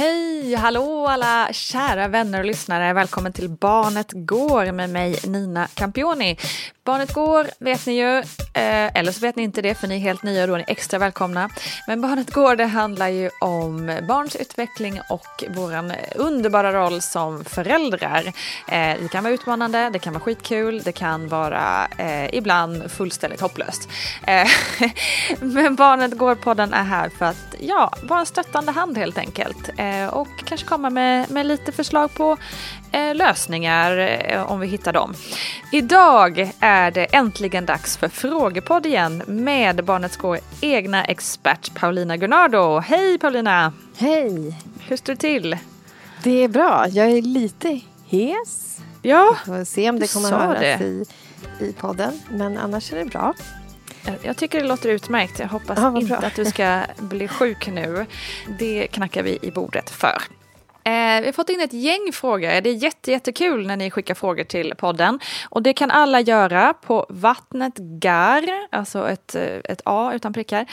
Hej, hallå alla kära vänner och lyssnare. Välkommen till Barnet Går med mig Nina Campioni. Barnet Går vet ni ju, eh, eller så vet ni inte det för ni är helt nya och då är ni extra välkomna. Men Barnet Går det handlar ju om barns utveckling och vår underbara roll som föräldrar. Eh, det kan vara utmanande, det kan vara skitkul, det kan vara eh, ibland fullständigt hopplöst. Eh, men Barnet Går-podden är här för att ja, vara en stöttande hand helt enkelt. Eh, Eh, och kanske komma med, med lite förslag på eh, lösningar eh, om vi hittar dem. Idag är det äntligen dags för frågepodd igen med Barnets Går egna expert Paulina Gunnardo. Hej Paulina! Hej! Hur står det till? Det är bra. Jag är lite hes. Ja, Vi får se om det kommer att höras det. i, i podden. Men annars är det bra. Jag- tycker det låter utmärkt. Jag hoppas vad inte att du ska bli sjuk nu. Det knackar vi i bordet för. Eh, vi har fått in ett gäng frågor. Det är jätte, jättekul när ni skickar frågor till podden. Och det kan alla göra på vattnetgar, alltså ett, eh, ett A utan prickar,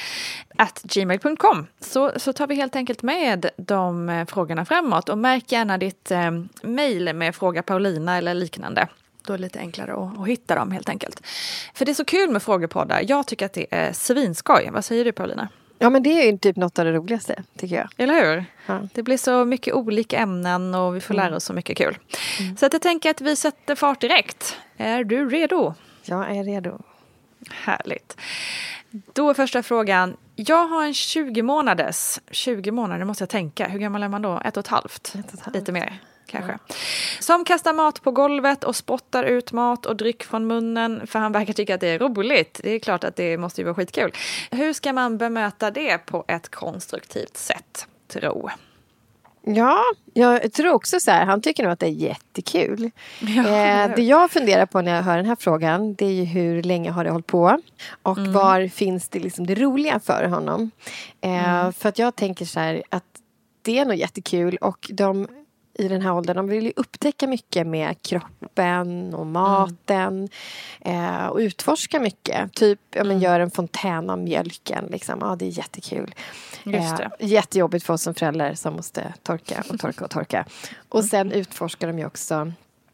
at gmail.com. Så, så tar vi helt enkelt med de eh, frågorna framåt. Och märk gärna ditt eh, mejl med Fråga Paulina eller liknande. Då är det lite enklare att, att hitta dem helt enkelt. För det är så kul med frågepoddar. Jag tycker att det är svinskoj. Vad säger du Paulina? Ja men det är ju typ något av det roligaste tycker jag. Eller hur? Ja. Det blir så mycket olika ämnen och vi får lära oss så mycket kul. Så att jag tänker att vi sätter fart direkt. Är du redo? Jag är redo. Härligt. Då är första frågan. Jag har en 20 månaders, 20 månader måste jag tänka, hur gammal är man då? Ett och ett halvt? Ett och ett halvt. Lite mer kanske. Som kastar mat på golvet och spottar ut mat och dryck från munnen för han verkar tycka att det är roligt. Det är klart att det måste ju vara skitkul. Hur ska man bemöta det på ett konstruktivt sätt, tro? Ja, jag tror också så här. Han tycker nog att det är jättekul. Ja, eh, det jag funderar på när jag hör den här frågan det är ju hur länge har det hållit på? Och Mm. var finns det liksom det roliga för honom? Eh, Mm. För att jag tänker så här att det är nog jättekul och de i den här åldern, de vill ju upptäcka mycket med kroppen och maten eh, och utforska mycket. Typ, ja, men gör en fontän av mjölken. Liksom. Ja, det är jättekul. Just. Eh, jättejobbigt för oss som föräldrar som måste torka och torka och torka. Och sen utforskar de ju också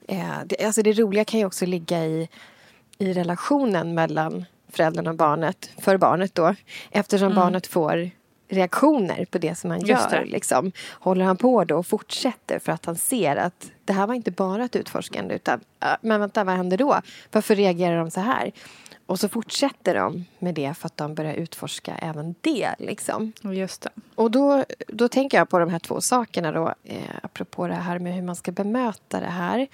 Eh, det, alltså det roliga kan ju också ligga i, i relationen mellan föräldern och barnet, för barnet då. Eftersom Mm. barnet får reaktioner på det som han Just det. gör. Liksom. Håller han på då och fortsätter för att han ser att det här var inte bara ett utforskande utan "Ah, men vänta, vad händer då? Varför reagerar de så här? Och så fortsätter de med det för att de börjar utforska även det. Liksom. Just det. Och då, då tänker jag på de här två sakerna då, eh, apropå det här med hur man ska bemöta det här.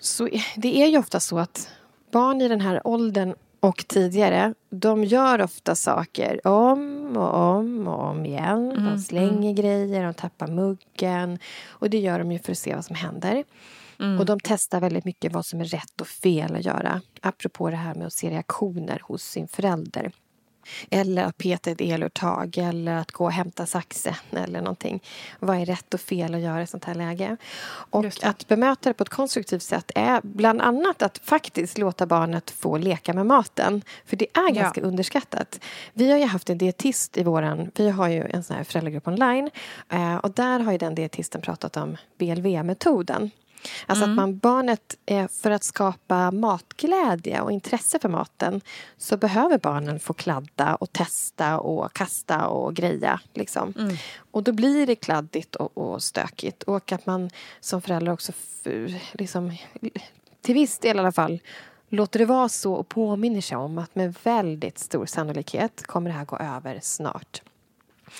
Så det är ju ofta så att barn i den här åldern och tidigare, de gör ofta saker om och om och om igen. De slänger grejer, de tappar muggen. Och det gör de ju för att se vad som händer. Och de testar väldigt mycket vad som är rätt och fel att göra. Apropå det här med att se reaktioner hos sin förälder. Eller att peta ett eluttag eller att gå och hämta saxen eller någonting. Vad är rätt och fel att göra i sånt här läge? Och att bemöta det på ett konstruktivt sätt är bland annat att faktiskt låta barnet få leka med maten. För det är ganska underskattat. Vi har ju haft en dietist i våran... Vi har ju en sån här föräldragrupp online. Eh, och där har ju den dietisten pratat om BLV-metoden. Alltså att man barnet, för att skapa matglädje och intresse för maten så behöver barnen få kladda och testa och kasta och greja. Liksom. Och då blir det kladdigt och, och stökigt. Och att man som förälder också liksom, till viss del i alla fall låter det vara så och påminner sig om att med väldigt stor sannolikhet kommer det här gå över snart.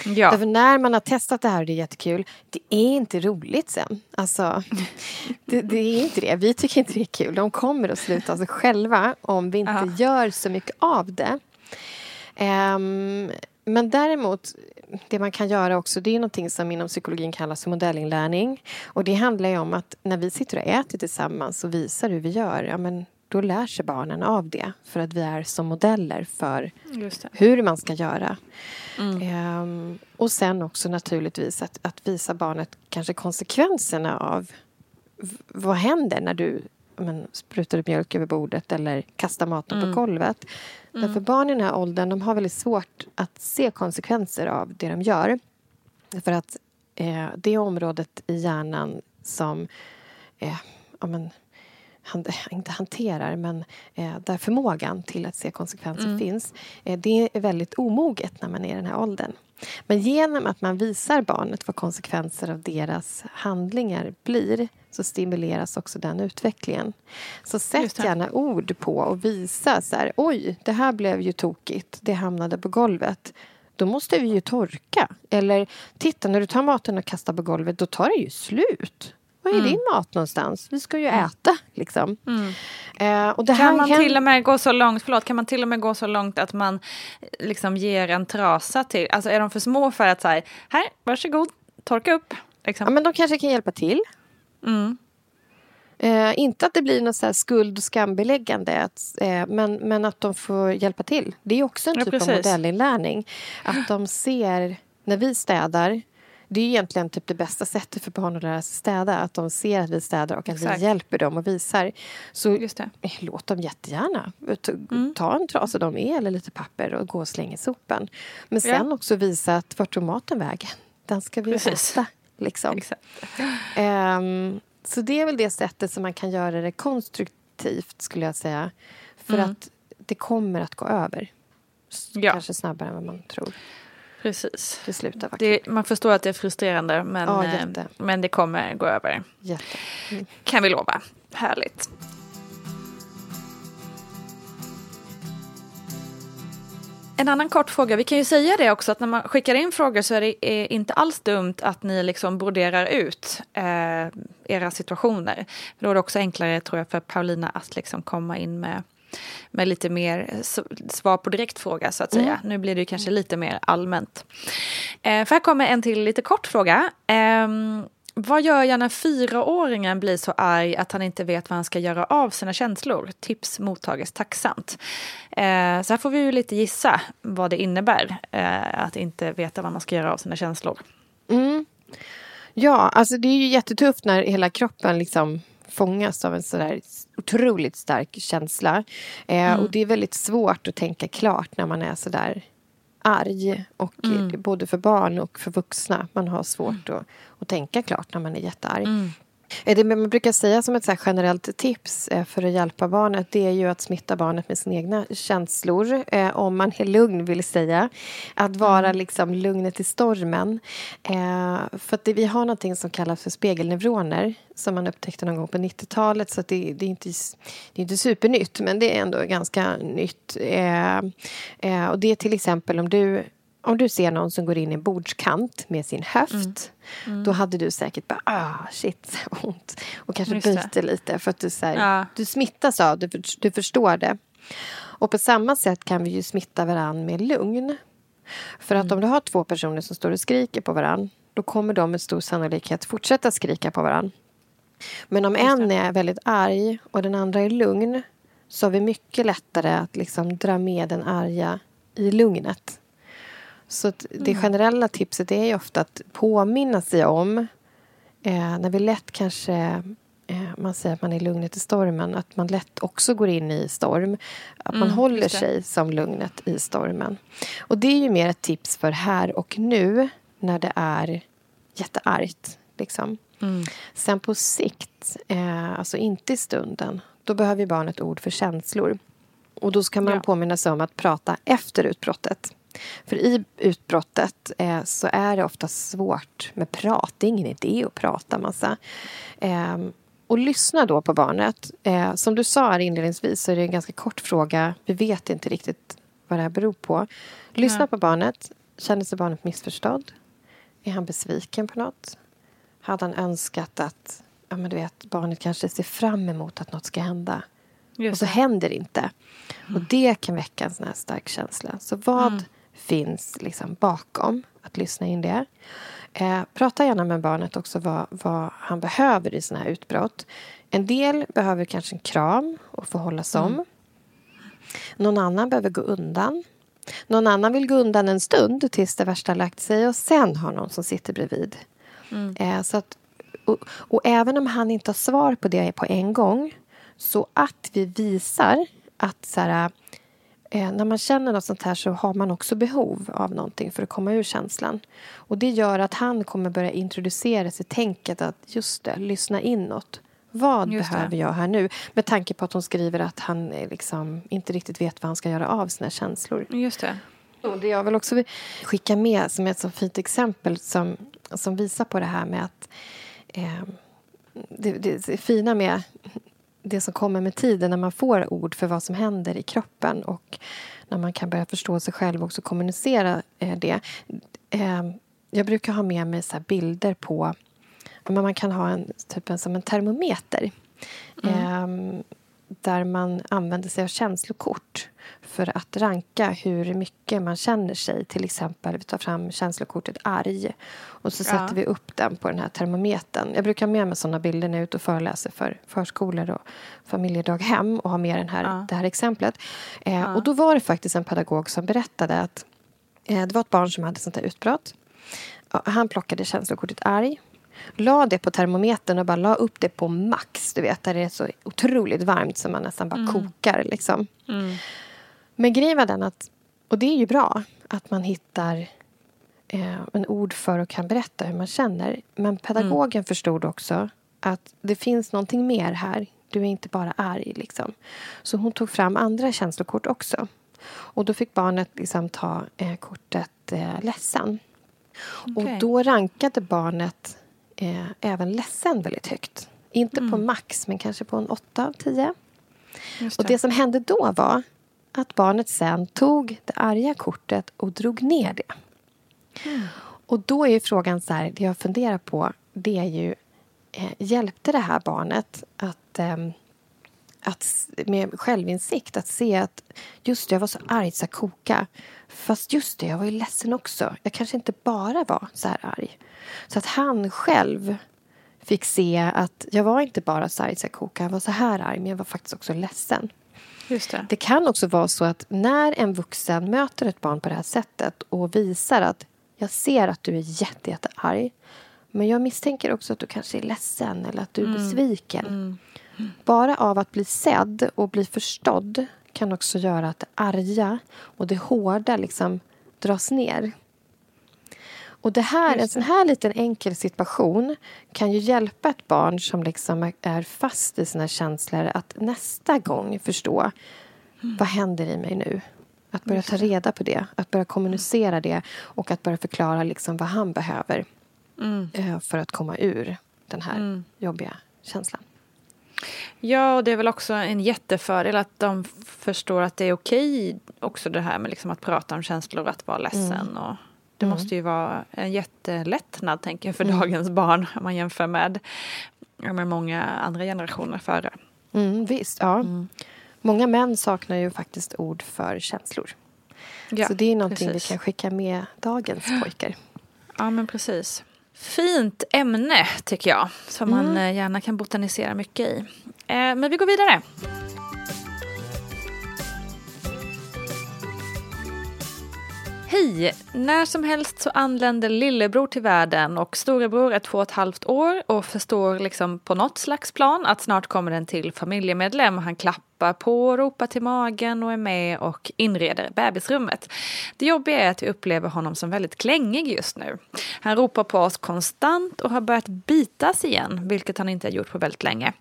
Ja. Därför när man har testat det här och det är jättekul, det är inte roligt sen. Alltså, det, det är inte det. Vi tycker inte det är kul. De kommer att sluta sig själva om vi inte Ja. gör så mycket av det. Ehm, men däremot, det man kan göra också, det är någonting som inom psykologin kallas för modellinlärning. Och det handlar om att när vi sitter och äter tillsammans och visar hur vi gör, ja men då lär sig barnen av det. För att vi är som modeller för hur man ska göra. Ehm, och sen också naturligtvis att, att visa barnet kanske konsekvenserna av vad händer när du men, sprutar mjölk över bordet eller kastar maten på golvet. Därför barn i den här åldern de har väldigt svårt att se konsekvenser av det de gör. För att eh, det området i hjärnan som eh, ja, men, han, inte hanterar, men eh, där förmågan till att se konsekvenser finns. Eh, det är väldigt omoget när man är i den här åldern. Men genom att man visar barnet vad konsekvenser av deras handlingar blir så stimuleras också den utvecklingen. Så sätt gärna ord på och visa så här, oj, det här blev ju tokigt, det hamnade på golvet. Då måste vi ju torka. Eller titta, när du tar maten och kastar på golvet, då tar det ju slut. Var är Mm. din mat någonstans? Vi ska ju äta, liksom. Eh, och det Kan man händer- till och med gå så långt, förlåt, kan man till och med gå så långt att man eh, liksom ger en trasa till, alltså är de för små för att säga, här, varsågod, torka upp. Liksom. Ja, men de kanske kan hjälpa till. Mm. Eh, inte att det blir något så skuld och skambeläggande, att, eh, men, men att de får hjälpa till. Det är också en Ja, typ av precis. modellinlärning. Att de ser, när vi städar, det är egentligen typ det bästa sättet för barn att lära sig städa. Att de ser att vi städar och att Exakt. vi hjälper dem och visar. Så eh, låt dem jättegärna ta, Mm. ta en trasa de är eller lite papper och gå och slänga i sopen. Men sen också visa att vart tog maten vägen? Den ska vi Precis. äta. Liksom. Exakt. Ehm, så det är väl det sättet som man kan göra det konstruktivt skulle jag säga. För Mm. att det kommer att gå över. Ja. Kanske snabbare än vad man tror. Precis. Det slutar vara Det, man förstår att det är frustrerande men, Ja, eh, men det kommer gå över. jätte. Kan vi lova. Härligt. En annan kort fråga, vi kan ju säga det också att när man skickar in frågor så är det eh, inte alls dumt att ni liksom broderar ut eh, era situationer. Då är det också enklare tror jag för Paulina att liksom komma in med, med lite mer svar på direkt fråga så att säga. Nu blir det kanske lite mer allmänt. Eh, för här kommer en till lite kort fråga. Ehm, vad gör jag när fyraåringen blir så arg att han inte vet vad han ska göra av sina känslor? Tips mottages tacksamt. Eh, så här får vi ju lite gissa vad det innebär eh, att inte veta vad man ska göra av sina känslor. Mm. Ja, alltså det är ju jättetufft när hela kroppen liksom fångas av en sådär otroligt stark känsla. Eh, Och det är väldigt svårt att tänka klart när man är sådär arg. Och eh, Både för barn och för vuxna. Man har svårt att, att tänka klart när man är jättearg. Eh, det man brukar säga som ett så generellt tips eh, för att hjälpa barnet det är ju att smitta barnet med sina egna känslor. Eh, om man är lugn, vill säga. Att vara mm. liksom lugnet i stormen. För att det, vi har någonting som kallas för spegelneuroner som man upptäckte någon gång på 90-talet. Så det, det, är inte, det är inte supernytt, men det är ändå ganska nytt. Och det är till exempel om du om du ser någon som går in i en bordskant med sin höft mm. Mm. då hade du säkert bara ah, shit, ont. Och kanske byter lite för att du, så här, ja. du smittas av det, du förstår det. Och på samma sätt kan vi ju smitta varann med lugn. För att mm. om du har två personer som står och skriker på varann då kommer de med stor sannolikhet fortsätta skrika på varann. Men om en är väldigt arg och den andra är lugn så har vi mycket lättare att liksom dra med den arga i lugnet. Så det mm. generella tipset är ju ofta att påminna sig om eh, när vi lätt kanske eh, man säger att man är lugnet i stormen, att man lätt också går in i storm. Att man mm, håller sig som lugnet i stormen. Och det är ju mer ett tips för här och nu när det är jätteargt. Liksom. Mm. Sen på sikt, eh, alltså inte i stunden, då behöver barnet ord för känslor. Och då ska man ja. påminna sig om att prata efter utbrottet. För i utbrottet eh, så är det ofta svårt med prat. Det är ingen idé att prata massa. Eh, och lyssna då på barnet. Eh, som du sa inledningsvis så är det en ganska kort fråga. Vi vet inte riktigt vad det här beror på. Lyssna mm. på barnet. Känner sig barnet missförstådd? Är han besviken på något? Hade han önskat att ja, men du vet, barnet kanske ser fram emot att något ska hända? Just och så händer det inte. Mm. Och det kan väcka en sån här stark känsla. Så vad mm finns liksom bakom. Att lyssna in det. Eh, prata gärna med barnet också vad, vad han behöver i såna här utbrott. En del behöver kanske en kram och få hållas om. Mm. Någon annan behöver gå undan. Någon annan vill gå undan en stund tills det värsta lagt sig och sen har någon som sitter bredvid. Mm. Eh, så att, och, och, även om han inte har svar på det på en gång så att vi visar att så här, Eh, när man känner något sånt här så har man också behov av någonting för att komma ur känslan. Och Det gör att han kommer börja introducera sig tänket att just det, lyssna inåt. Vad just behöver det. jag här nu? Med tanke på att hon skriver att han liksom inte riktigt vet vad han ska göra av sina känslor. Just det. Och det jag vill också skicka med som ett så fint exempel som, som visar på det här med att eh, det, det fina med det som kommer med tiden när man får ord för vad som händer i kroppen och när man kan börja förstå sig själv och också kommunicera eh, det. Eh, jag brukar ha med mig så bilder på... Man kan ha en, typ en, som en termometer. Mm. Eh, där man använder sig av känslokort för att ranka hur mycket man känner sig. Till exempel, vi tar fram känslokortet arg och så sätter vi upp den på den här termometern. Jag brukar ha med mig såna bilder när jag är ute och föreläser för förskolor och familjedaghem och ha med den här, ja. det här exemplet. Eh, ja. Och då var det faktiskt en pedagog som berättade att eh, det var ett barn som hade sånt här utbrott. Han plockade känslokortet arg la det på termometern och bara la upp det på max. Du vet, där det är så otroligt varmt så man nästan bara mm. kokar. Liksom. Mm. Men grejen var den att, och det är ju bra, att man hittar eh, en ord för och kan berätta hur man känner. Men pedagogen mm. förstod också att det finns någonting mer här. Du är inte bara arg. Liksom. Så hon tog fram andra känslokort också. Och då fick barnet liksom ta eh, kortet eh, ledsen. Okay. Och då rankade barnet eh, även ledsen väldigt högt. Inte mm. på max, men kanske på en 8 av 10. Det. Och det som hände då var att barnet sen tog det arga kortet och drog ner det. Mm. Och då är frågan så här, det jag funderar på, det är ju eh, hjälpte det här barnet att, eh, att med självinsikt att se att just det, jag var så arg så jag koka. Fast just det, jag var ju ledsen också. Jag kanske inte bara var så här arg. Så att han själv fick se att jag var inte bara så arg så jag koka, jag var så här arg, men jag var faktiskt också ledsen. Det. det kan också vara så att när en vuxen möter ett barn på det här sättet och visar att jag ser att du är jätte, jättearg men jag misstänker också att du kanske är ledsen eller att du är mm. besviken. Mm. Bara av att bli sedd och bli förstådd kan också göra att det arga och det hårda liksom dras ner. Och det här, en sån här liten enkel situation kan ju hjälpa ett barn som liksom är fast i sina känslor att nästa gång förstå vad händer i mig nu? Att börja ta reda på det, att börja kommunicera det och att börja förklara liksom vad han behöver eh, för att komma ur den här jobbiga känslan. Ja, och det är väl också en jättefördel att de förstår att det är okej också det här med liksom att prata om känslor och att vara ledsen. Och det måste ju vara en jättelättnad, tänker jag, för dagens barn om man jämför med, med många andra generationer före. Mm, visst, ja. Många män saknar ju faktiskt ord för känslor. Ja, Så det är någonting precis. vi kan skicka med dagens pojkar. Ja, men precis. Fint ämne, tycker jag, som man eh, gärna kan botanisera mycket i. Eh, men vi går vidare. Hej! När som helst så anländer lillebror till världen och storebror är två och ett halvt år och förstår liksom på något slags plan att snart kommer en till familjemedlem. Han klappar på, ropar till magen och är med och inreder bebisrummet. Det jobbiga är att vi upplever honom som väldigt klängig just nu. Han ropar på oss konstant och har börjat bitas igen, vilket han inte har gjort på väldigt länge.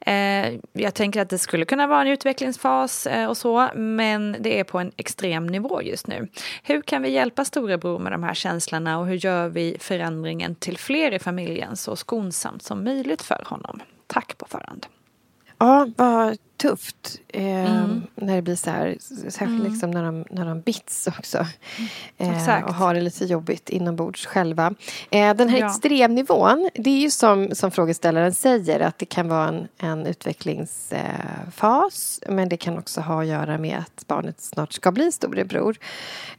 Eh, jag tänker att det skulle kunna vara en utvecklingsfas eh, och så, men det är på en extrem nivå just nu. Hur kan vi hjälpa storebror med de här känslorna och hur gör vi förändringen till fler i familjen så skonsamt som möjligt för honom? Tack på förhand. Ja, vad tufft eh, när det blir så här. Särskilt liksom när, de, när de bits också. Eh, och har det lite jobbigt inombords själva. Eh, den här Ja. extremnivån, det är ju som, som frågeställaren säger att det kan vara en, en utvecklingsfas. Men det kan också ha att göra med att barnet snart ska bli storebror.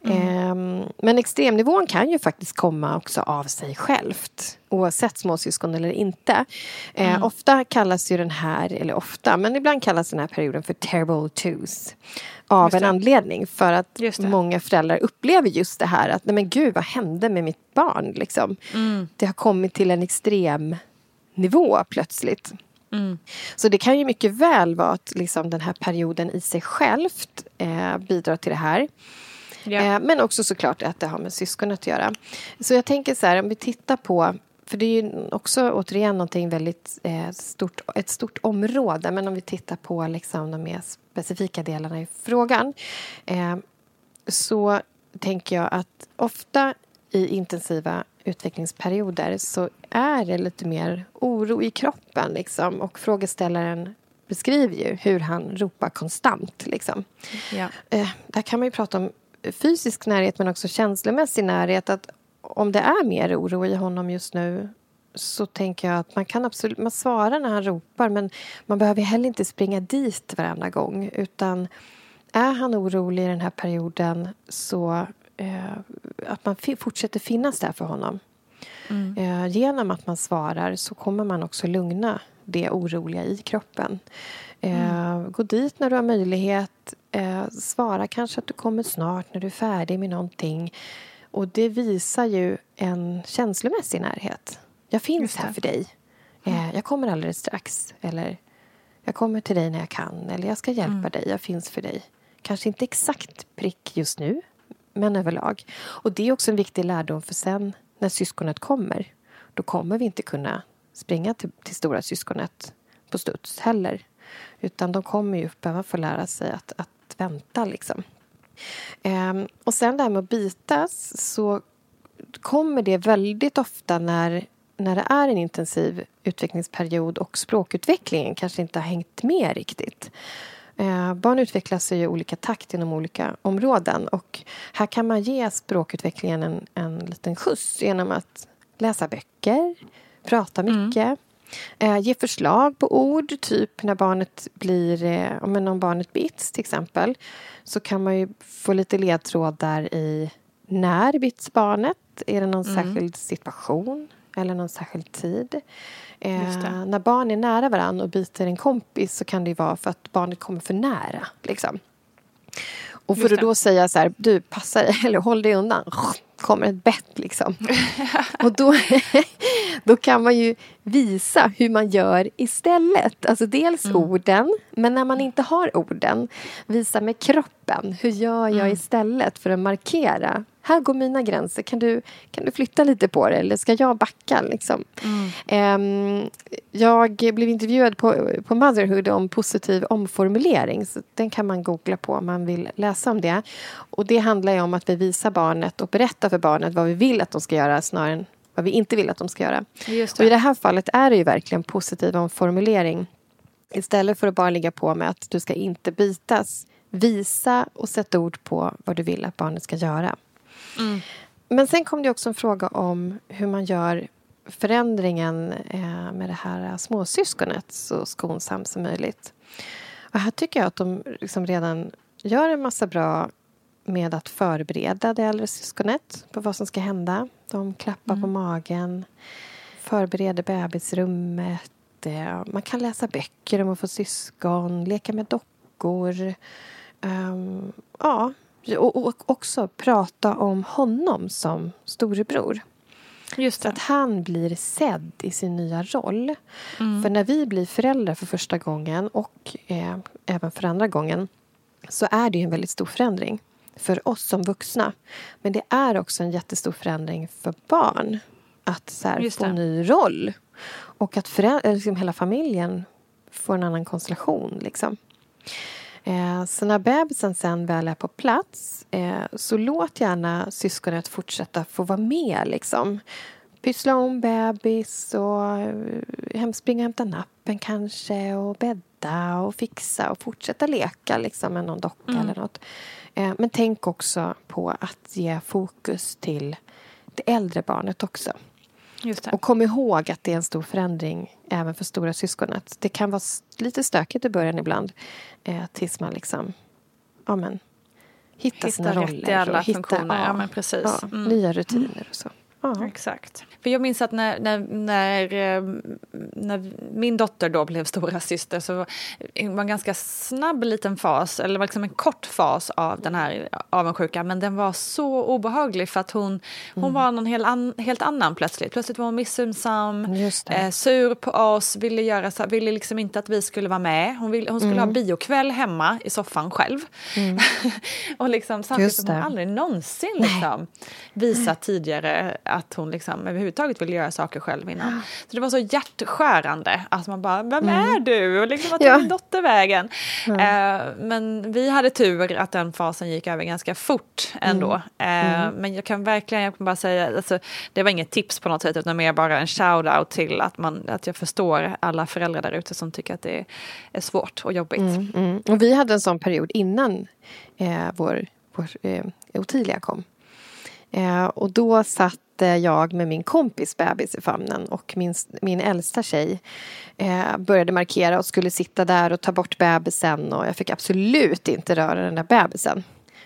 Eh, men extremnivån kan ju faktiskt komma också av sig självt. Oavsett småsyskon eller inte. Eh, Ofta kallas ju den här, eller ofta, men ibland kallas den här perioden för terrible twos. Av en anledning. För att många föräldrar upplever just det här att nej men gud, vad hände med mitt barn? Liksom. Det har kommit till en extrem nivå plötsligt. Så det kan ju mycket väl vara att liksom, den här perioden i sig självt eh, bidrar till det här. Ja. Eh, men också såklart att det har med syskon att göra. Så jag tänker så här, om vi tittar på för det är ju också återigen någonting väldigt eh, stort, ett stort område. Men om vi tittar på liksom de mer specifika delarna i frågan. Eh, så tänker jag att ofta i intensiva utvecklingsperioder så är det lite mer oro i kroppen. Liksom. Och frågeställaren beskriver ju hur han ropar konstant. Liksom. Ja. Eh, där kan man ju prata om fysisk närhet men också känslomässig närhet. Att om det är mer oro i honom just nu så tänker jag att man kan absolut man svarar när han ropar men man behöver heller inte springa dit varenda gång. Utan är han orolig i den här perioden så eh, att man fortsätter finnas där för honom. Eh, genom att man svarar så kommer man också lugna det oroliga i kroppen. Eh, Gå dit när du har möjlighet. Eh, svara kanske att du kommer snart när du är färdig med någonting. Och det visar ju en känslomässig närhet. Jag finns här för dig. Eh, jag kommer alldeles strax. Eller jag kommer till dig när jag kan. Eller jag ska hjälpa dig. Jag finns för dig. Kanske inte exakt prick just nu, men överlag. Och det är också en viktig lärdom för sen när syskonet kommer. Då kommer vi inte kunna springa till, till stora syskonet på studs heller. Utan de kommer ju behöva få lära sig att, att vänta liksom. Ehm, och sen det här med att bitas så kommer det väldigt ofta när, när det är en intensiv utvecklingsperiod och språkutvecklingen kanske inte har hängt med riktigt. Eh, barn utvecklas i olika takt inom olika områden och här kan man ge språkutvecklingen en, en liten skjuts genom att läsa böcker, prata mycket Eh, ge förslag på ord, typ när barnet blir, eh, om men om barnet bits till exempel så kan man ju få lite ledtrådar i när bits barnet? Är det någon särskild situation eller någon särskild tid? Eh, när barn är nära varandra och biter en kompis så kan det vara för att barnet kommer för nära. Liksom. Och för att då säga så här, du passa dig eller håll dig undan. Kommer ett bett liksom. och då, då kan man ju visa hur man gör istället. Alltså dels Mm. orden, men när man inte har orden, visa med kroppen. Hur gör jag Mm. istället för att markera här går mina gränser. Kan du, kan du flytta lite på det eller ska jag backa? Liksom? Mm. jag blev intervjuad på, på Motherhood om positiv omformulering. Så den kan man googla på om man vill läsa om det. Och Det handlar om att vi visar barnet och berättar för barnet vad vi vill att de ska göra snarare än vad vi inte vill att de ska göra. Och I det här fallet är det ju verkligen positiv omformulering. Istället för att bara ligga på med att du ska inte bitas visa och sätta ord på vad du vill att barnet ska göra. Mm. Men sen kom det också en fråga om hur man gör förändringen eh, med det här småsyskonet så skonsamt som möjligt. Och här tycker jag att de liksom redan gör en massa bra med att förbereda det äldre syskonet på vad som ska hända. De klappar mm. på magen, förbereder bebisrummet. Eh, man kan läsa böcker om att få syskon, leka med dockor. Um, ja, och, och, också prata om honom som storebror. Just Så att han blir sedd i sin nya roll. Mm. För när vi blir föräldrar för första gången och eh, även för andra gången så är det en väldigt stor förändring för oss som vuxna. Men det är också en jättestor förändring för barn att så här, få en ny roll. Och att liksom, hela familjen får en annan konstellation. Liksom. Eh, så när bebisen sen väl är på plats eh, så låt gärna syskonet fortsätta få vara med. Liksom. Pyssla om bebis och eh, hemspringa och hämta nappen kanske och bädda och fixa och fortsätta leka liksom, med någon docka mm. eller något. Eh, men tänk också på att ge fokus till det äldre barnet också. Och kom ihåg att det är en stor förändring även för stora syskonet. Det kan vara lite stökigt i början ibland eh, tills man liksom ja, men, hittar hitta sina roller. i alla funktioner. Ja, ja, precis. Ja, mm. Nya rutiner och så. Ja. Exakt. För jag minns att när, när, när, eh, när min dotter då blev stora syster så var det en ganska snabb liten fas, eller liksom en kort fas av den här avundsjukan. Men den var så obehaglig för att hon, hon mm. var någon helt, an, helt annan plötsligt. Plötsligt var hon missunnsam, eh, sur på oss, ville, göra så, ville liksom inte att vi skulle vara med. Hon, ville, hon skulle mm. ha biokväll hemma i soffan själv. Mm. och liksom, samtidigt som hon aldrig någonsin liksom, visat tidigare att hon liksom överhuvudtaget ville göra saker själv innan. Så det var så hjärtskärande att man bara, vem mm. är du? Och liksom, vart tog ja. din dotter vägen? Eh, men vi hade tur att den fasen gick över ganska fort ändå. Eh, men jag kan verkligen jag kan bara säga, alltså, det var inget tips på något sätt utan mer bara en shout-out till att, man, att jag förstår alla föräldrar där ute som tycker att det är svårt och jobbigt. Mm, mm. Och vi hade en sån period innan eh, vår, vår eh, Ottilia kom. Eh, och då satt Eh, jag med min kompis bebis i famnen och min, min äldsta tjej eh, började markera och skulle sitta där och ta bort bebisen och jag fick absolut inte röra den där bebisen.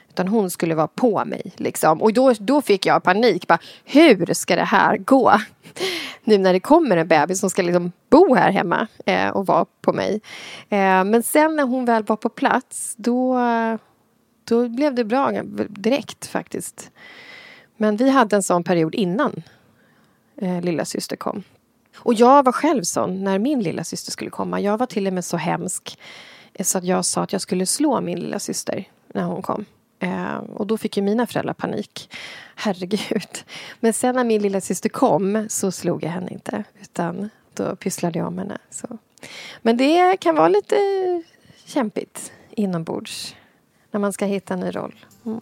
Utan hon skulle vara på mig. Liksom. Och då, då fick jag panik. Bara, hur ska det här gå? Nu när det kommer en bebis som ska liksom bo här hemma eh, och vara på mig. Eh, men sen när hon väl var på plats då, då blev det bra direkt faktiskt. Men vi hade en sån period innan eh, lilla syster kom. Och jag var själv sån när min lilla syster skulle komma. Jag var till och med så hemsk eh, så att jag sa att jag skulle slå min lilla syster när hon kom. Eh, och då fick ju mina föräldrar panik. Herregud. Men sen när min lilla syster kom så slog jag henne inte. Utan då pysslade jag om henne. Så. Men det kan vara lite kämpigt inombords. När man ska hitta en ny roll. Mm.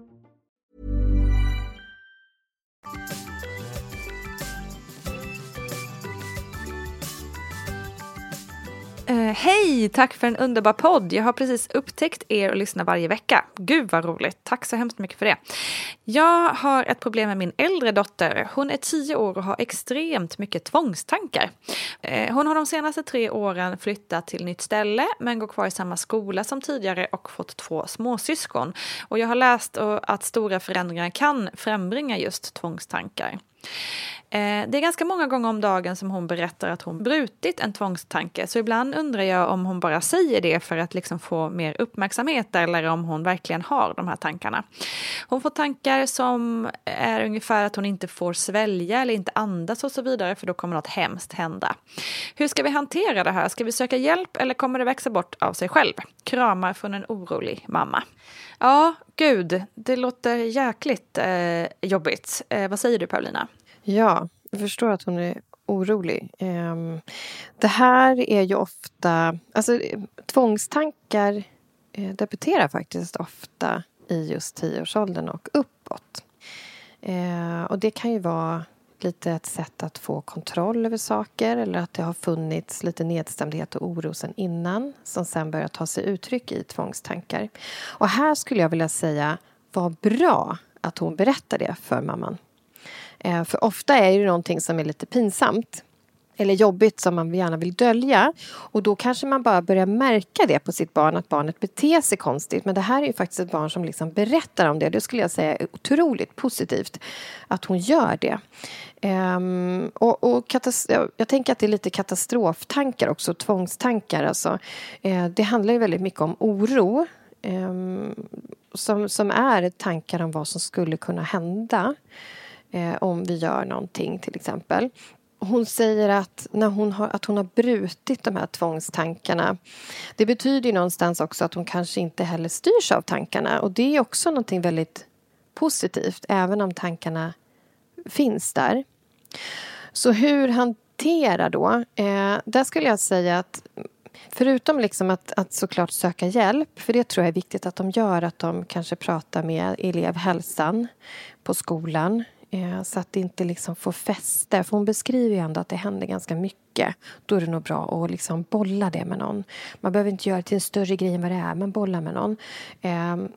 え? Uh, hej, tack för en underbar podd. Jag har precis upptäckt er och lyssnar varje vecka. Gud vad roligt, tack så hemskt mycket för det. Jag har ett problem med min äldre dotter. Hon är tio år och har extremt mycket tvångstankar. Uh, hon har de senaste tre åren flyttat till nytt ställe men går kvar i samma skola som tidigare och fått två småsyskon. Och jag har läst att stora förändringar kan frambringa just tvångstankar. Eh, det är ganska många gånger om dagen som hon berättar att hon brutit en tvångstanke. Så ibland undrar jag om hon bara säger det för att liksom få mer uppmärksamhet eller om hon verkligen har de här tankarna. Hon får tankar som är ungefär att hon inte får svälja eller inte andas och så vidare för då kommer något hemskt hända. Hur ska vi hantera det här? Ska vi söka hjälp eller kommer det växa bort av sig själv? Kramar från en orolig mamma. Ja, gud, det låter jäkligt eh, jobbigt. Eh, vad säger du Paulina? Ja, jag förstår att hon är orolig. Ehm, det här är ju ofta... Alltså, tvångstankar eh, debuterar faktiskt ofta i just tioårsåldern och uppåt. Eh, och det kan ju vara lite ett sätt att få kontroll över saker eller att det har funnits lite nedstämdhet och oro sen innan som sen börjar ta sig uttryck i tvångstankar. Och här skulle jag vilja säga, vad bra att hon berättar det för mamman. Eh, för ofta är det någonting som är lite pinsamt eller jobbigt som man gärna vill dölja. Och då kanske man bara börjar märka det på sitt barn, att barnet beter sig konstigt. Men det här är ju faktiskt ett barn som liksom berättar om det. Det skulle jag säga är otroligt positivt att hon gör det. Um, och, och jag tänker att det är lite katastroftankar också, tvångstankar. Alltså. Uh, det handlar ju väldigt mycket om oro. Um, som, som är tankar om vad som skulle kunna hända eh, om vi gör någonting till exempel. Hon säger att, när hon har, att hon har brutit de här tvångstankarna. Det betyder ju någonstans också att hon kanske inte heller styrs av tankarna. Och det är också någonting väldigt positivt, även om tankarna finns där. Så hur hantera då? Eh, där skulle jag säga att förutom liksom att, att såklart söka hjälp, för det tror jag är viktigt att de gör, att de kanske pratar med elevhälsan på skolan Eh, så att det inte liksom får fäste. För hon beskriver ju ändå att det händer ganska mycket. Då är det nog bra att liksom bolla det med någon. Man behöver inte göra det till en större grej än vad det är, men bolla med någon. Ehm,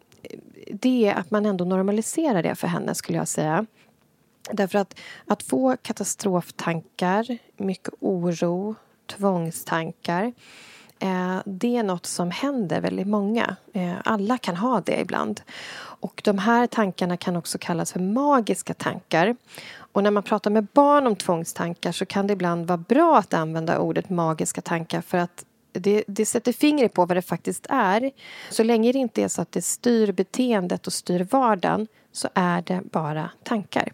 det är att man ändå normaliserar det för henne, skulle jag säga. Därför att, att få katastroftankar, mycket oro, tvångstankar eh, det är något som händer väldigt många. Eh, alla kan ha det ibland. Och de här tankarna kan också kallas för magiska tankar. Och när man pratar med barn om tvångstankar så kan det ibland vara bra att använda ordet magiska tankar för att det, det sätter fingret på vad det faktiskt är. Så länge det inte är så att det styr beteendet och styr vardagen så är det bara tankar.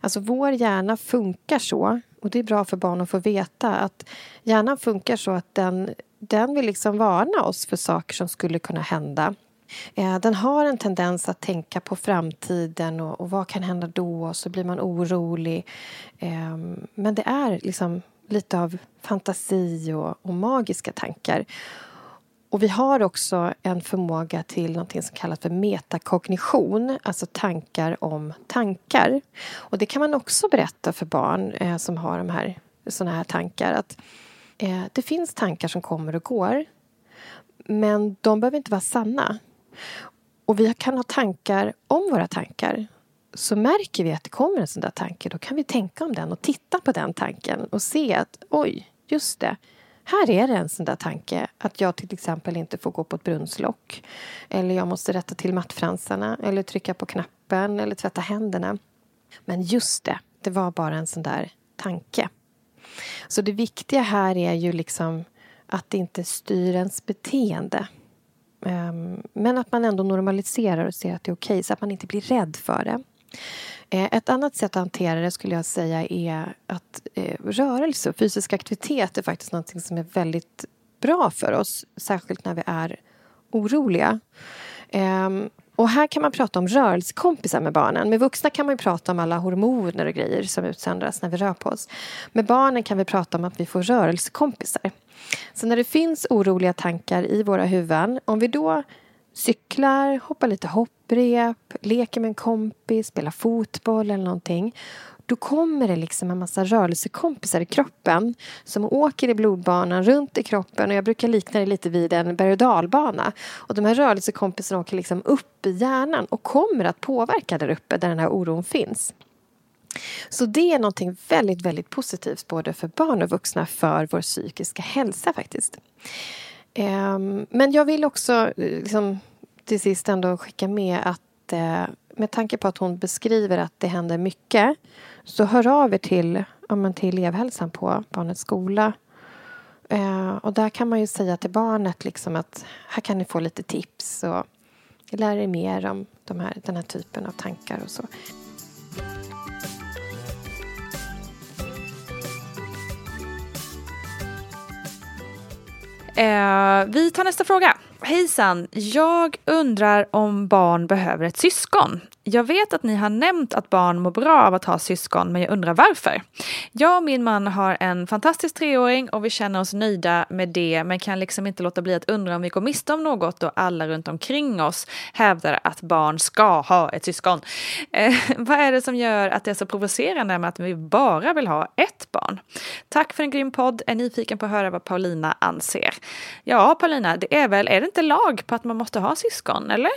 Alltså vår hjärna funkar så och det är bra för barn att få veta att hjärnan funkar så att den, den vill liksom varna oss för saker som skulle kunna hända. Eh, den har en tendens att tänka på framtiden och, och vad kan hända då? Och så blir man orolig. Ehm, men det är liksom lite av fantasi och, och magiska tankar. Och vi har också en förmåga till något som kallas för metakognition, alltså tankar om tankar. Och det kan man också berätta för barn eh, som har de här, såna här tankar. Att eh, Det finns tankar som kommer och går, men de behöver inte vara sanna. Och vi kan ha tankar om våra tankar. Så märker vi att det kommer en sån där tanke, då kan vi tänka om den och titta på den tanken och se att oj, just det, här är det en sån där tanke att jag till exempel inte får gå på ett brunnslock eller jag måste rätta till mattfransarna eller trycka på knappen eller tvätta händerna. Men just det, det var bara en sån där tanke. Så det viktiga här är ju liksom att det inte styr ens beteende. Ehm, men att man ändå normaliserar och ser att det är okej, okay, så att man inte blir rädd för det. Eh, ett annat sätt att hantera det skulle jag säga är att eh, rörelse och fysisk aktivitet är faktiskt något som är väldigt bra för oss, särskilt när vi är oroliga. Ehm, och här kan man prata om rörelsekompisar med barnen. Med vuxna kan man prata om alla hormoner och grejer som utsöndras när vi rör på oss. Med barnen kan vi prata om att vi får rörelsekompisar. Så när det finns oroliga tankar i våra huvuden, om vi då cyklar, hoppar lite hopprep, leker med en kompis, spelar fotboll eller någonting då kommer det liksom en massa rörelsekompisar i kroppen som åker i blodbanan runt i kroppen. Och Jag brukar likna det lite vid en berg och dalbana. Och de här rörelsekompisarna åker liksom upp i hjärnan och kommer att påverka där uppe där den här oron finns. Så det är någonting väldigt, väldigt positivt både för barn och vuxna för vår psykiska hälsa faktiskt. Ehm, men jag vill också eh, liksom, till sist ändå skicka med att eh, med tanke på att hon beskriver att det händer mycket så hör av er till, ja, till elevhälsan på barnets skola. Eh, och där kan man ju säga till barnet liksom att här kan ni få lite tips och lära er mer om de här, den här typen av tankar och så. Eh, vi tar nästa fråga. Hejsan! Jag undrar om barn behöver ett syskon. Jag vet att ni har nämnt att barn mår bra av att ha syskon, men jag undrar varför. Jag och min man har en fantastisk treåring och vi känner oss nöjda med det, men kan liksom inte låta bli att undra om vi går miste om något då alla runt omkring oss hävdar att barn ska ha ett syskon. Eh, vad är det som gör att det är så provocerande med att vi bara vill ha ett barn? Tack för en grym podd. Är nyfiken på att höra vad Paulina anser. Ja, Paulina, det är väl, är det inte lag på att man måste ha syskon, eller?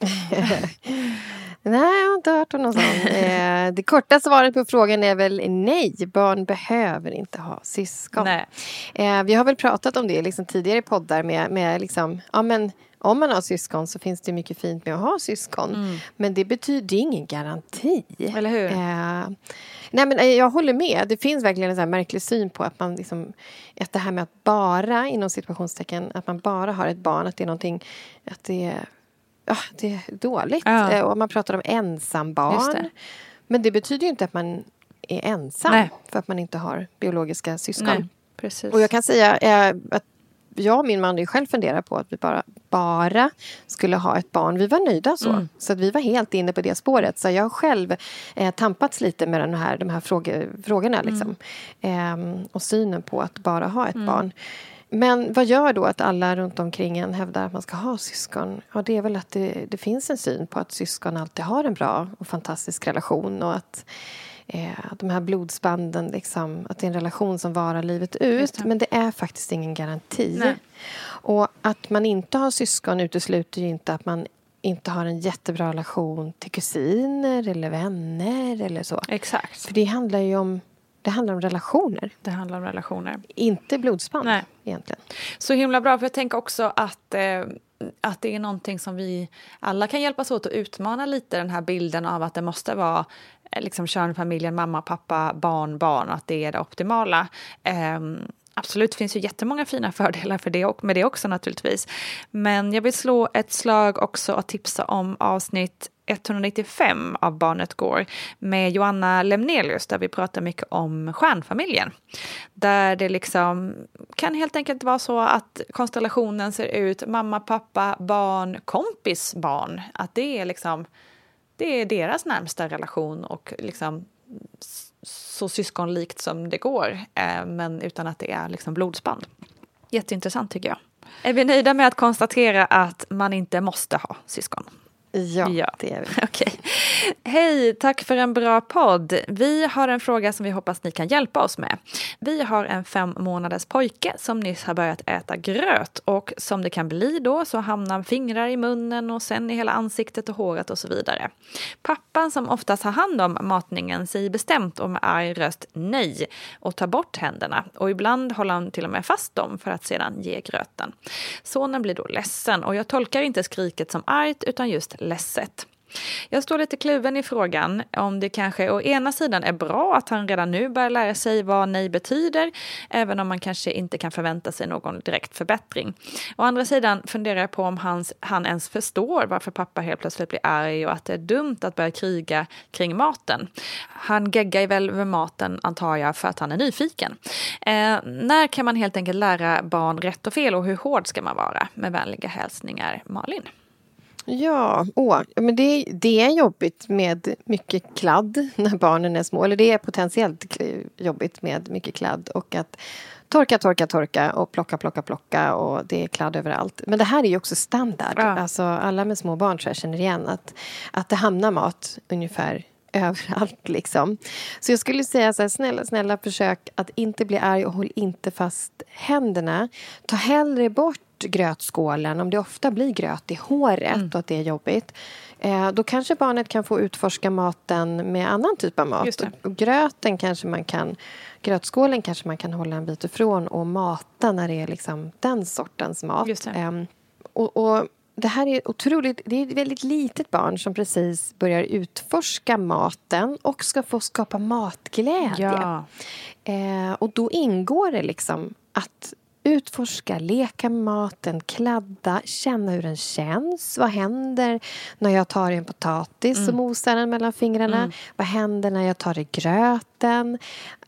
Nej, jag har inte hört om någon sån. Eh, det korta svaret på frågan är väl nej. Barn behöver inte ha syskon. Nej. Eh, vi har väl pratat om det liksom tidigare i poddar med, med liksom, ja men om man har syskon så finns det mycket fint med att ha syskon. Mm. Men det betyder ingen garanti. Eller hur? Eh, nej men eh, jag håller med. Det finns verkligen en sån märklig syn på att man liksom, att det här med att bara, inom situationstecken, att man bara har ett barn, att det är någonting, att det är ja, det är dåligt. Ja. Eh, och man pratar om ensambarn. Det. Men det betyder ju inte att man är ensam Nej. för att man inte har biologiska syskon. Och jag kan säga eh, att jag och min man ju själv funderar på att vi bara, bara skulle ha ett barn. Vi var nöjda så. Mm. Så att vi var helt inne på det spåret. Så jag har själv eh, tampats lite med den här, de här fråge, frågorna. Liksom. Mm. Eh, och synen på att bara ha ett mm. barn. Men vad gör då att alla runt omkring en hävdar att man ska ha syskon? Ja, det är väl att det, det finns en syn på att syskon alltid har en bra och fantastisk relation och att eh, de här blodsbanden, liksom, att det är en relation som varar livet ut. Det. Men det är faktiskt ingen garanti. Nej. Och att man inte har syskon utesluter ju inte att man inte har en jättebra relation till kusiner eller vänner eller så. Exakt. För det handlar ju om det handlar om relationer. Det handlar om relationer. Inte blodsband Nej. egentligen. Så himla bra, för jag tänker också att eh, att det är någonting som vi alla kan hjälpas åt att utmana lite den här bilden av att det måste vara eh, liksom kärnfamiljen, mamma, pappa, barn, barn och att det är det optimala. Um, Absolut, det finns ju jättemånga fina fördelar för det, med det också naturligtvis. Men jag vill slå ett slag också och tipsa om avsnitt 195 av Barnet Går med Joanna Lemnelius där vi pratar mycket om stjärnfamiljen. Där det liksom kan helt enkelt vara så att konstellationen ser ut mamma, pappa, barn, kompis, barn. Att det är liksom det är deras närmsta relation och liksom så syskonlikt som det går, eh, men utan att det är liksom blodsband. Jätteintressant tycker jag. Är vi nöjda med att konstatera att man inte måste ha syskon? Ja, ja, det är vi. Okej. Hej, tack för en bra podd. Vi har en fråga som vi hoppas ni kan hjälpa oss med. Vi har en fem månaders pojke som nyss har börjat äta gröt och som det kan bli då så hamnar fingrar i munnen och sen i hela ansiktet och håret och så vidare. Pappan som oftast har hand om matningen säger bestämt och med arg röst nej och tar bort händerna och ibland håller han till och med fast dem för att sedan ge gröten. Sonen blir då ledsen och jag tolkar inte skriket som argt utan just ledset. Jag står lite kluven i frågan om det kanske å ena sidan är bra att han redan nu börjar lära sig vad nej betyder, även om man kanske inte kan förvänta sig någon direkt förbättring. Å andra sidan funderar jag på om hans, han ens förstår varför pappa helt plötsligt blir arg och att det är dumt att börja kriga kring maten. Han geggar väl över maten, antar jag, för att han är nyfiken. Eh, när kan man helt enkelt lära barn rätt och fel och hur hård ska man vara? Med vänliga hälsningar, Malin. Ja, åh, men det, det är jobbigt med mycket kladd när barnen är små. Eller det är potentiellt jobbigt med mycket kladd. Och att torka, torka, torka och plocka, plocka, plocka och det är kladd överallt. Men det här är ju också standard. Ja. Alltså, alla med små barn tror jag känner igen att, att det hamnar mat ungefär överallt. Liksom. Så jag skulle säga så här, snälla, snälla försök att inte bli arg och håll inte fast händerna. Ta hellre bort grötskålen, om det ofta blir gröt i håret mm. och att det är jobbigt eh, då kanske barnet kan få utforska maten med annan typ av mat. Och gröten kanske man kan, grötskålen kanske man kan hålla en bit ifrån och mata när det är liksom den sortens mat. Eh, och, och, det här är otroligt, det är ett väldigt litet barn som precis börjar utforska maten och ska få skapa matglädje. Ja. Eh, och då ingår det liksom att Utforska, leka med maten, kladda, känna hur den känns. Vad händer när jag tar i en potatis mm. och mosar den mellan fingrarna? Mm. Vad händer när jag tar i gröten?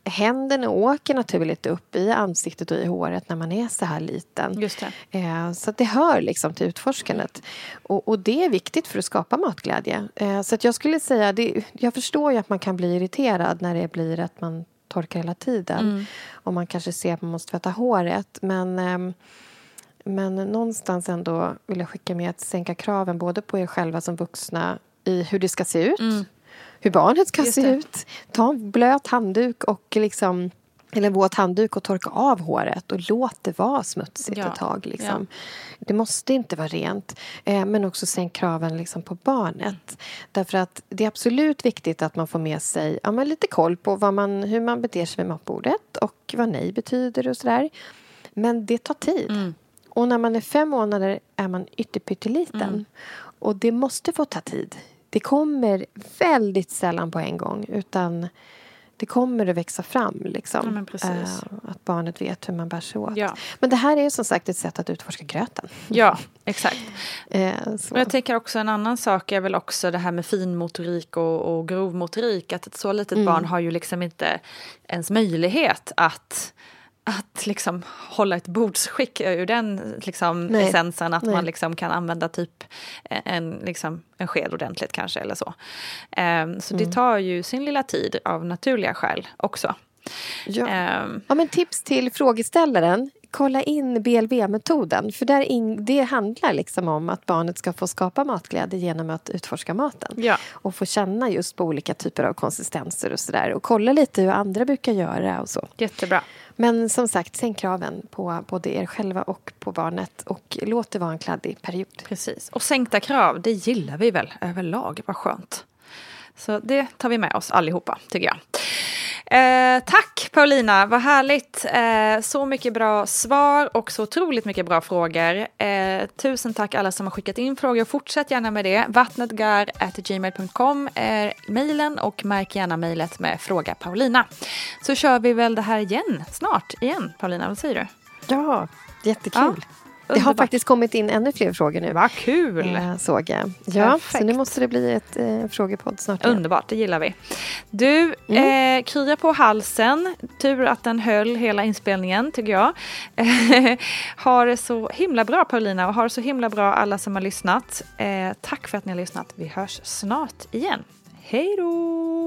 Händerna åker naturligt upp i ansiktet och i håret när man är så här liten. Just det. Eh, så det hör liksom till utforskandet. Och, och, det är viktigt för att skapa matglädje. Eh, så att jag skulle säga, det, jag förstår ju att man kan bli irriterad när det blir att man torkar hela tiden. Mm. Och man kanske ser att man måste tvätta håret. Men, ehm, men någonstans ändå vill jag skicka med att sänka kraven både på er själva som vuxna i hur det ska se ut. Mm. Hur barnet ska se ut. Ta en blöt handduk och liksom eller en våt handduk och torka av håret och låt det vara smutsigt ja. ett tag. Liksom. Ja. Det måste inte vara rent. Eh, men också sänk kraven liksom, på barnet. Mm. Därför att det är absolut viktigt att man får med sig ja, lite koll på vad man, hur man beter sig vid matbordet och vad nej betyder och sådär. Men det tar tid. Mm. Och när man är fem månader är man ytterpytteliten. Mm. Och det måste få ta tid. Det kommer väldigt sällan på en gång. Utan det kommer att växa fram. Liksom. Ja, uh, att barnet vet hur man bär sig åt. Ja. Men det här är som sagt ett sätt att utforska gröten. Ja, exakt. uh, och jag tänker också en annan sak är väl också det här med finmotorik och, och grovmotorik. Att ett så litet mm. barn har ju liksom inte ens möjlighet att att liksom hålla ett bordsskick ur den liksom essensen att Nej. man liksom kan använda typ en, liksom, en sked ordentligt kanske eller så. Um, så mm. det tar ju sin lilla tid av naturliga skäl också. Ja. Um, ja, men tips till frågeställaren. Kolla in BLV-metoden. För där in, det handlar liksom om att barnet ska få skapa matglädje genom att utforska maten. Ja. Och få känna just på olika typer av konsistenser och sådär. Och kolla lite hur andra brukar göra och så. Jättebra. Men som sagt, sänk kraven på både er själva och på barnet och låt det vara en kladdig period. Precis. Och sänkta krav, det gillar vi väl överlag. Vad skönt. Så det tar vi med oss allihopa, tycker jag. Eh, tack Paulina, vad härligt. Eh, så mycket bra svar och så otroligt mycket bra frågor. Eh, tusen tack alla som har skickat in frågor. Fortsätt gärna med det. Vattnetgar.gmail.com är mejlen och märk gärna mejlet med Fråga Paulina. Så kör vi väl det här igen snart igen. Paulina, vad säger du? Ja, jättekul. Ja. Det har faktiskt kommit in ännu fler frågor nu. Vad kul! Eh, såg jag. Ja, Perfekt. så nu måste det bli ett eh, frågepodd snart. Igen. Underbart, det gillar vi. Du, mm. eh, krya på halsen. Tur att den höll hela inspelningen, tycker jag. har det så himla bra, Paulina, och har det så himla bra alla som har lyssnat. Eh, tack för att ni har lyssnat. Vi hörs snart igen. Hej då!